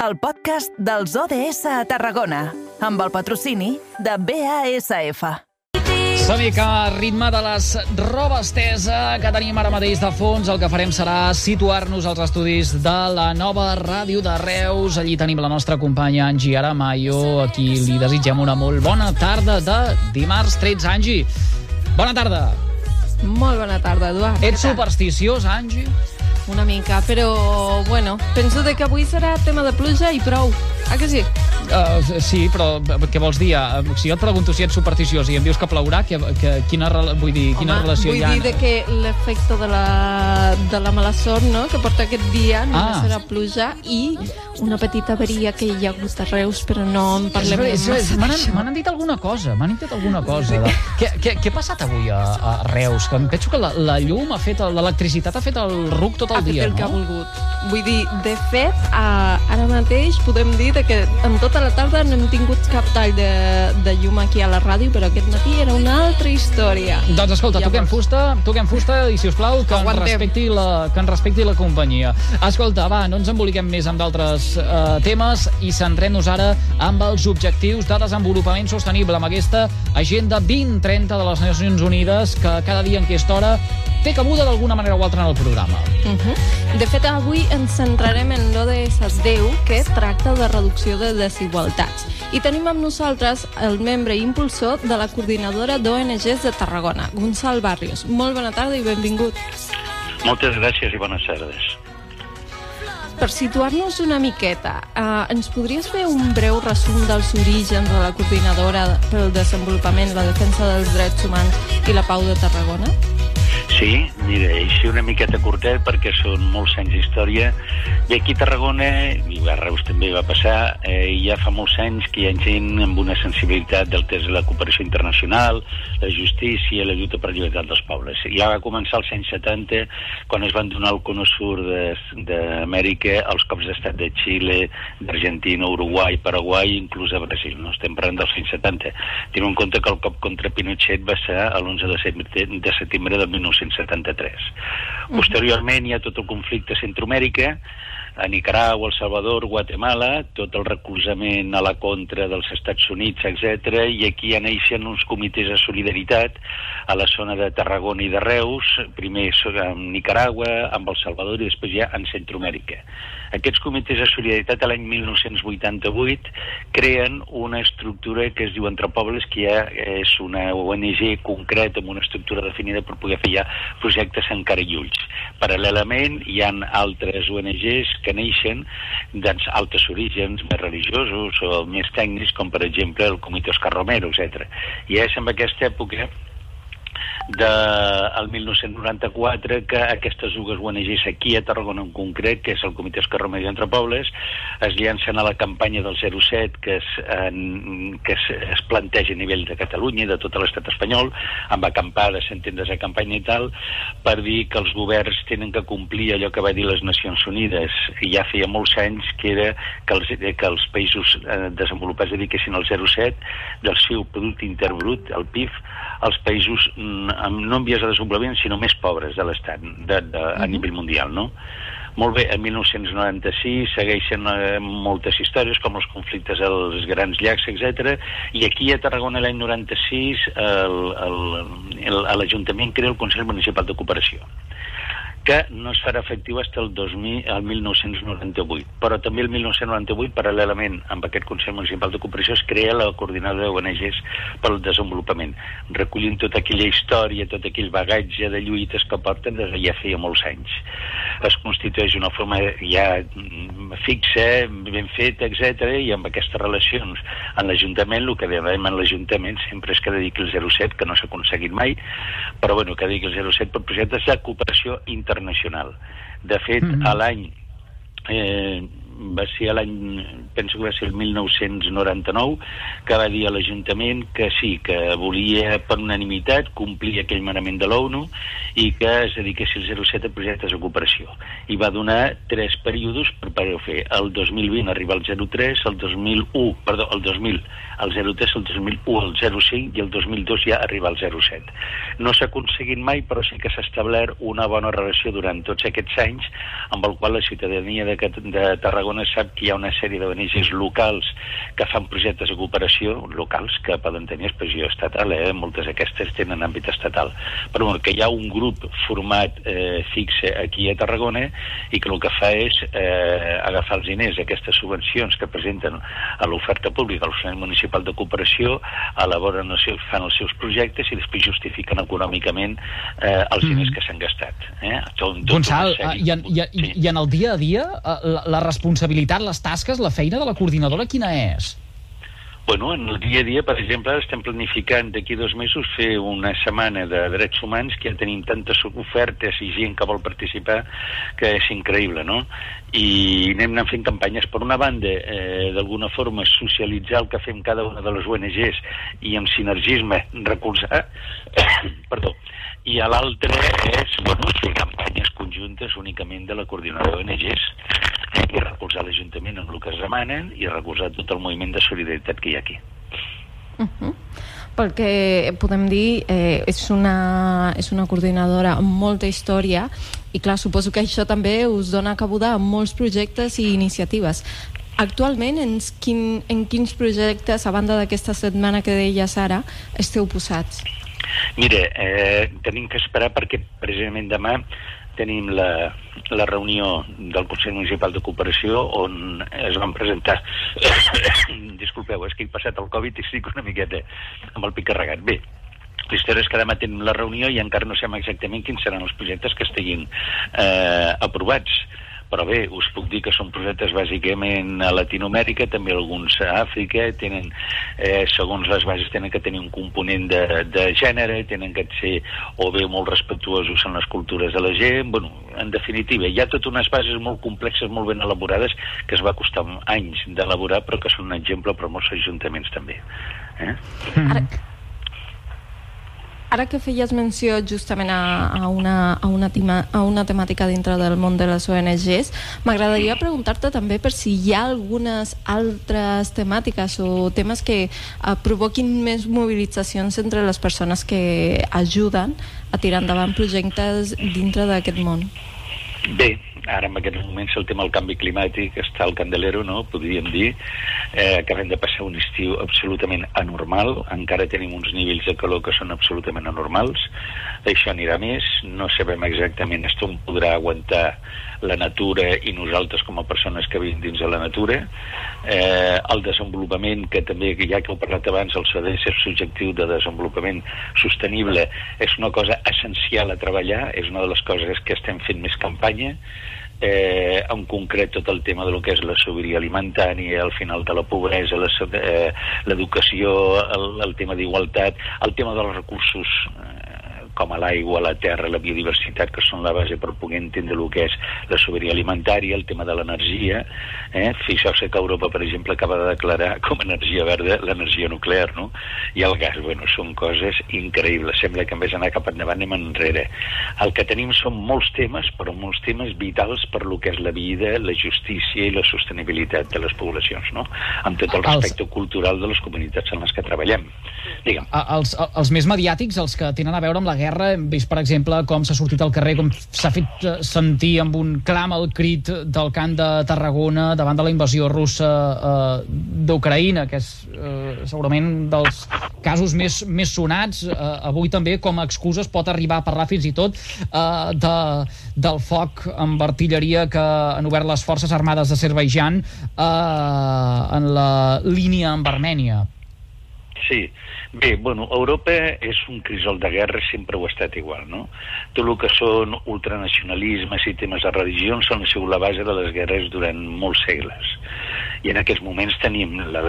el podcast dels ODS a Tarragona, amb el patrocini de BASF. Som-hi que a ritme de les robes estesa que tenim ara mateix de fons, el que farem serà situar-nos als estudis de la nova ràdio de Reus. Allí tenim la nostra companya Angie Aramayo, a qui li desitgem una molt bona tarda de dimarts 13. Angie, bona tarda. Molt bona tarda, Eduard. Ets supersticiós, Angie? Una mica, però, bueno, penso de que avui serà tema de pluja i prou. Ah que sí? Uh, sí, però què vols dir? Uh, si jo et pregunto si ets supersticiós i em dius que plourà, que, que, quina, vull dir, quina Home, relació vull hi ha? dir de que l'efecte de la, de la mala sort no? que porta aquest dia només Ah. serà pluja i una petita avaria que hi ha hagut a Reus, però no en És parlem és ver- massa M'han dit alguna cosa, m'han dit alguna cosa. De... Què, què, què ha passat avui a, a Reus? Que em penso que la, la llum ha fet, l'electricitat ha fet el ruc tot el ha fet dia, el que ha no? volgut. Vull dir, de fet, ara mateix podem dir que en tota la tarda no hem tingut cap tall de, de llum aquí a la ràdio, però aquest matí era una altra història. Doncs escolta, toquem Llavors- fusta, toquem fusta i, si us plau, que ens, Aguantem. respecti la, que ens respecti la companyia. Escolta, va, no ens emboliquem més amb d'altres eh, temes i centrem-nos ara amb els objectius de desenvolupament sostenible, amb aquesta Agenda 2030 de les Nacions Unides, que cada dia en aquesta hora té cabuda d'alguna manera o altra en el programa. Uh -huh. De fet, avui ens centrarem en l'ODS 10, que tracta de reducció de desigualtats. I tenim amb nosaltres el membre i impulsor de la coordinadora d'ONGs de Tarragona, Gonçal Barrios. Molt bona tarda i benvingut. Moltes gràcies i bones tardes. Per situar-nos una miqueta, eh, ens podries fer un breu resum dels orígens de la coordinadora pel desenvolupament, la defensa dels drets humans i la pau de Tarragona? Sí, mira, així una miqueta curtet perquè són molts anys d'història i aquí a Tarragona, i a Reus també va passar, eh, ja fa molts anys que hi ha gent amb una sensibilitat del que és la cooperació internacional, la justícia, la lluita per la llibertat dels pobles. Ja va començar als anys 70 quan es van donar el cono sur d'Amèrica als cops d'estat de Xile, d'Argentina, Uruguai, Paraguai, inclús a Brasil. No estem parlant dels anys 70. Tenim en compte que el cop contra Pinochet va ser l'11 de setembre de, setembre de 1973. Posteriorment hi ha tot el conflicte a Centroamèrica, a Nicaragua, El Salvador, Guatemala, tot el recolzament a la contra dels Estats Units, etc. I aquí ja neixen uns comitès de solidaritat a la zona de Tarragona i de Reus, primer amb Nicaragua, amb El Salvador i després ja en Centroamèrica. Aquests comitès de solidaritat a l'any 1988 creen una estructura que es diu Entre Pobles, que ja és una ONG concreta amb una estructura definida per poder fer ja projectes encara i ulls. Paral·lelament hi han altres ONGs que neixen dels altres orígens més religiosos o més tècnics, com per exemple el Comitè Oscar Romero, etc. I és en aquesta època del 1994 que aquestes dues ONGs aquí a Tarragona en concret, que és el Comitè Esquerra Romero i Entre Pobles, es llancen a la campanya del 07 que es, en, que es, es planteja a nivell de Catalunya i de tot l'estat espanyol, amb acampades, centendes de campanya i tal, per dir que els governs tenen que complir allò que va dir les Nacions Unides. I ja feia molts anys que era que els, que els països eh, desenvolupats dediquessin el 0,7 del seu producte intern brut, el PIB, als països mm, amb, no en vies de desenvolupament, sinó més pobres de l'Estat de, de, a nivell mundial, no? Molt bé, en 1996 segueixen eh, moltes històries, com els conflictes als grans llacs, etc. I aquí a Tarragona l'any 96 el, el, el, l'Ajuntament crea el Consell Municipal de Cooperació que no es farà efectiu fins al 2000, al 1998. Però també el 1998, paral·lelament amb aquest Consell Municipal de Cooperació, es crea la coordinadora d'ONGs pel desenvolupament, recollint tota aquella història, tot aquell bagatge de lluites que porten des de ja feia molts anys. Es constitueix una forma ja mm, fixa, ben feta, etc i amb aquestes relacions en l'Ajuntament, el que demanem en l'Ajuntament sempre és que dediqui el 07, que no s'ha aconseguit mai, però bueno, que dediqui el 07 per projectes de cooperació internacional. De fet, Mhm. a l'any eh, va ser l'any, penso que va ser el 1999, que va dir a l'Ajuntament que sí, que volia per unanimitat complir aquell manament de l'ONU i que es dediqués el 07 a projectes de cooperació. I va donar tres períodes per poder fer. El 2020 arriba al 03, el 2001, perdó, el 2000, el 03, el 2001, el 05 i el 2002 ja arriba al 07. No s'ha aconseguit mai, però sí que s'ha establert una bona relació durant tots aquests anys amb el qual la ciutadania de, de Tarragona Tarragona sap que hi ha una sèrie d'ONGs locals que fan projectes de cooperació, locals, que poden tenir expressió estatal, eh? moltes d'aquestes tenen àmbit estatal, però bueno, que hi ha un grup format eh, fixe aquí a Tarragona i que el que fa és eh, agafar els diners, aquestes subvencions que presenten a l'oferta pública, al l'Oficina Municipal de Cooperació, elaboren els seus, fan els seus projectes i després justifiquen econòmicament eh, els diners mm. que s'han gastat. Eh? Tot, tot Gonçal, i en, i, sí. i en el dia a dia, eh, la, la responsabilitat, les tasques, la feina de la coordinadora quina és? Bueno, en el dia a dia, per exemple, estem planificant d'aquí dos mesos fer una setmana de drets humans que ja tenim tantes ofertes i gent que vol participar que és increïble, no? I anem anant fent campanyes. Per una banda, eh, d'alguna forma, socialitzar el que fem cada una de les ONGs i amb sinergisme recolzar, perdó, i a l'altre és bueno, fer campanyes conjuntes únicament de la coordinadora d'ONGs i recolzar l'Ajuntament en el que es demanen i recolzar tot el moviment de solidaritat que hi ha aquí. Uh -huh. Pel que podem dir, eh, és, una, és una coordinadora amb molta història i clar, suposo que això també us dona cabuda amb molts projectes i iniciatives. Actualment, en, quin, en quins projectes, a banda d'aquesta setmana que deia Sara, esteu posats? Mire, eh, tenim que esperar perquè precisament demà tenim la, la reunió del Consell Municipal de Cooperació on es van presentar... Disculpeu, és que he passat el Covid i estic una miqueta amb el pic carregat. Bé, la història és que demà tenim la reunió i encara no sabem exactament quins seran els projectes que estiguin eh, aprovats però bé, us puc dir que són projectes bàsicament a Latinoamèrica, també alguns a Àfrica, tenen, eh, segons les bases, tenen que tenir un component de, de gènere, tenen que ser o bé molt respectuosos en les cultures de la gent, bueno, en definitiva, hi ha totes unes bases molt complexes, molt ben elaborades, que es va costar anys d'elaborar, però que són un exemple per molts ajuntaments també. Eh? Ara, Ara que feies menció justament a, a, una, a, una, tema, a una temàtica dintre del món de les ONGs, m'agradaria preguntar-te també per si hi ha algunes altres temàtiques o temes que eh, provoquin més mobilitzacions entre les persones que ajuden a tirar endavant projectes dintre d'aquest món. Bé, ara en aquests moments el tema del canvi climàtic està al candelero, no? podríem dir. Eh, acabem de passar un estiu absolutament anormal, encara tenim uns nivells de calor que són absolutament anormals, això anirà més, no sabem exactament on podrà aguantar la natura i nosaltres com a persones que vivim dins de la natura. Eh, el desenvolupament, que també, ja que heu parlat abans, el CDS subjectiu de desenvolupament sostenible, és una cosa essencial a treballar, és una de les coses que estem fent més campanya, eh, en concret tot el tema de lo que és la sobirania alimentària, al final de la pobresa, eh, l'educació, eh, el, el tema d'igualtat, el tema dels recursos eh, com a l'aigua, la terra, la biodiversitat, que són la base per poder entendre el que és la sobirania alimentària, el tema de l'energia. Eh? Fixeu-se que Europa, per exemple, acaba de declarar com a energia verda l'energia nuclear, no? I el gas, bueno, són coses increïbles. Sembla que en vez d'anar cap endavant anem enrere. El que tenim són molts temes, però molts temes vitals per lo que és la vida, la justícia i la sostenibilitat de les poblacions, no? Amb tot el respecte cultural de les comunitats en les que treballem. Digue'm. Els, els més mediàtics, els que tenen a veure amb la guerra hem vist, per exemple, com s'ha sortit al carrer, com s'ha fet eh, sentir amb un clam al crit del cant de Tarragona davant de la invasió russa eh, d'Ucraïna, que és eh, segurament dels casos més, més sonats. Eh, avui també, com a excuses, pot arribar a parlar fins i tot eh, de, del foc amb artilleria que han obert les forces armades d'Azerbaijan eh, en la línia amb Armènia. Sí, Bé, bueno, Europa és un crisol de guerra, sempre ho ha estat igual, no? Tot el que són ultranacionalismes i temes de religions són sigut la base de les guerres durant molts segles. I en aquests moments tenim la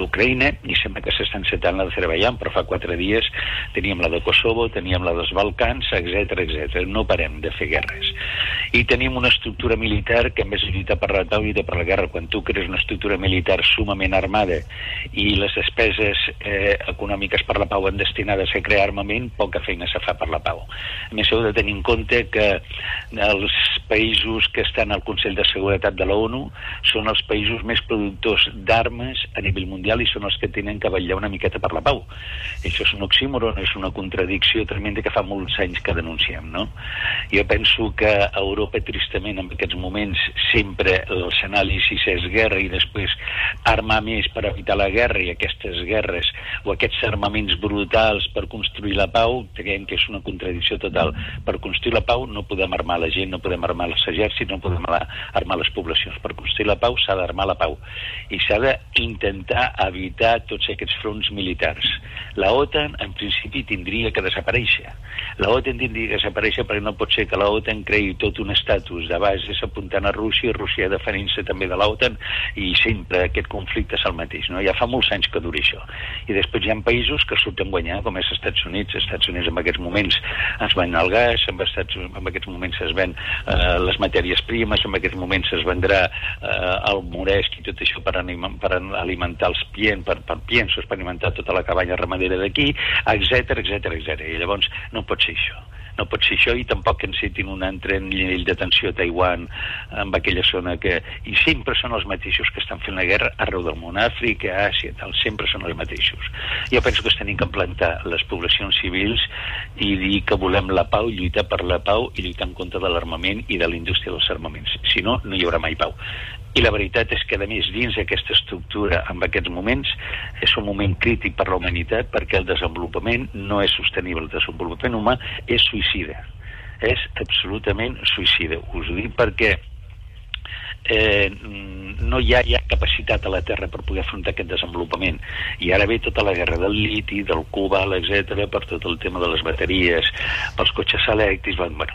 d'Ucraïna i sembla que s'estan setant la d'Azerbaijan, però fa quatre dies teníem la de Kosovo, teníem la dels Balcans, etc etc. No parem de fer guerres. I tenim una estructura militar que de lluitar per la pau i per la guerra, quan tu crees una estructura militar sumament armada i les despeses eh, econòmiques econòmiques per la pau en destinades a crear armament, poca feina se fa per la pau. A més, heu de tenir en compte que els països que estan al Consell de Seguretat de la ONU són els països més productors d'armes a nivell mundial i són els que tenen que vetllar una miqueta per la pau. Això és un oxímoron, és una contradicció tremenda que fa molts anys que denunciem, no? Jo penso que Europa, tristament, en aquests moments, sempre els anàlisis és guerra i després armar més per evitar la guerra i aquestes guerres o aquests armaments brutals per construir la pau, creiem que és una contradicció total. Per construir la pau no podem armar la gent, no podem armar els exèrcits, no podem armar les poblacions. Per construir la pau s'ha d'armar la pau i s'ha d'intentar evitar tots aquests fronts militars. La OTAN, en principi, tindria que desaparèixer. La OTAN tindria que desaparèixer perquè no pot ser que la OTAN creï tot un estatus de bases apuntant a Rússia i Rússia definint-se també de l'OTAN i sempre aquest conflicte és el mateix. No? Ja fa molts anys que dura això. I després hi ha països que surten guanyar, com és Estats Units. Estats Units en aquests moments es ven el gas, en, Estats, en aquests moments es ven eh, les matèries primes, en aquests moments es vendrà eh, el moresc i tot això per, anima, per alimentar els piens, per, per piensos, per alimentar tota la cabanya ramadera d'aquí, etc etc etc. I llavors no pot ser això no pot ser això i tampoc que encetin un altre nivell de tensió a Taiwan amb aquella zona que... i sempre són els mateixos que estan fent la guerra arreu del món, Àfrica, Àsia, tal, sempre són els mateixos. Penso que es tenim que plantar les poblacions civils i dir que volem la pau, lluitar per la pau i lluitar en contra de l'armament i de la indústria dels armaments. Si no, no hi haurà mai pau. I la veritat és que, a més, dins d'aquesta estructura, en aquests moments, és un moment crític per la humanitat perquè el desenvolupament no és sostenible. El desenvolupament humà és suïcida. És absolutament suïcida. Us ho dic perquè eh, no hi ha, hi ha capacitat a la Terra per poder afrontar aquest desenvolupament. I ara ve tota la guerra del liti, del cobalt, etc per tot el tema de les bateries, pels cotxes elèctrics, bueno,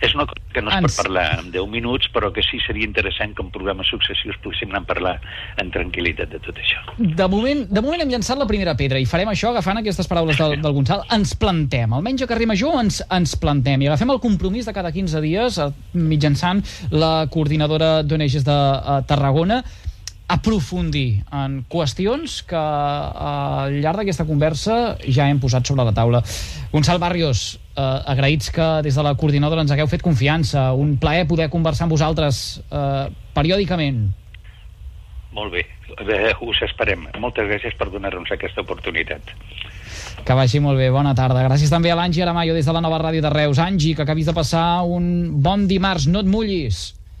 és una cosa que no es Ens... pot parlar en 10 minuts, però que sí seria interessant que en programes successius poguéssim anar a parlar en tranquil·litat de tot això. De moment, de moment hem llançat la primera pedra i farem això agafant aquestes paraules del, del Gonçal. Ens plantem, almenys a Carrer Major ens, ens plantem i agafem el compromís de cada 15 dies eh, mitjançant la coordinadora d'ONGs de uh, Tarragona aprofundir en qüestions que al llarg d'aquesta conversa ja hem posat sobre la taula. Gonçal Barrios, eh, agraïts que des de la coordinadora ens hagueu fet confiança. Un plaer poder conversar amb vosaltres eh, periòdicament. Molt bé, eh, us esperem. Moltes gràcies per donar-nos aquesta oportunitat. Que vagi molt bé, bona tarda. Gràcies també a l'Angi Aramayo des de la nova ràdio de Reus. Angi, que acabis de passar un bon dimarts, no et mullis.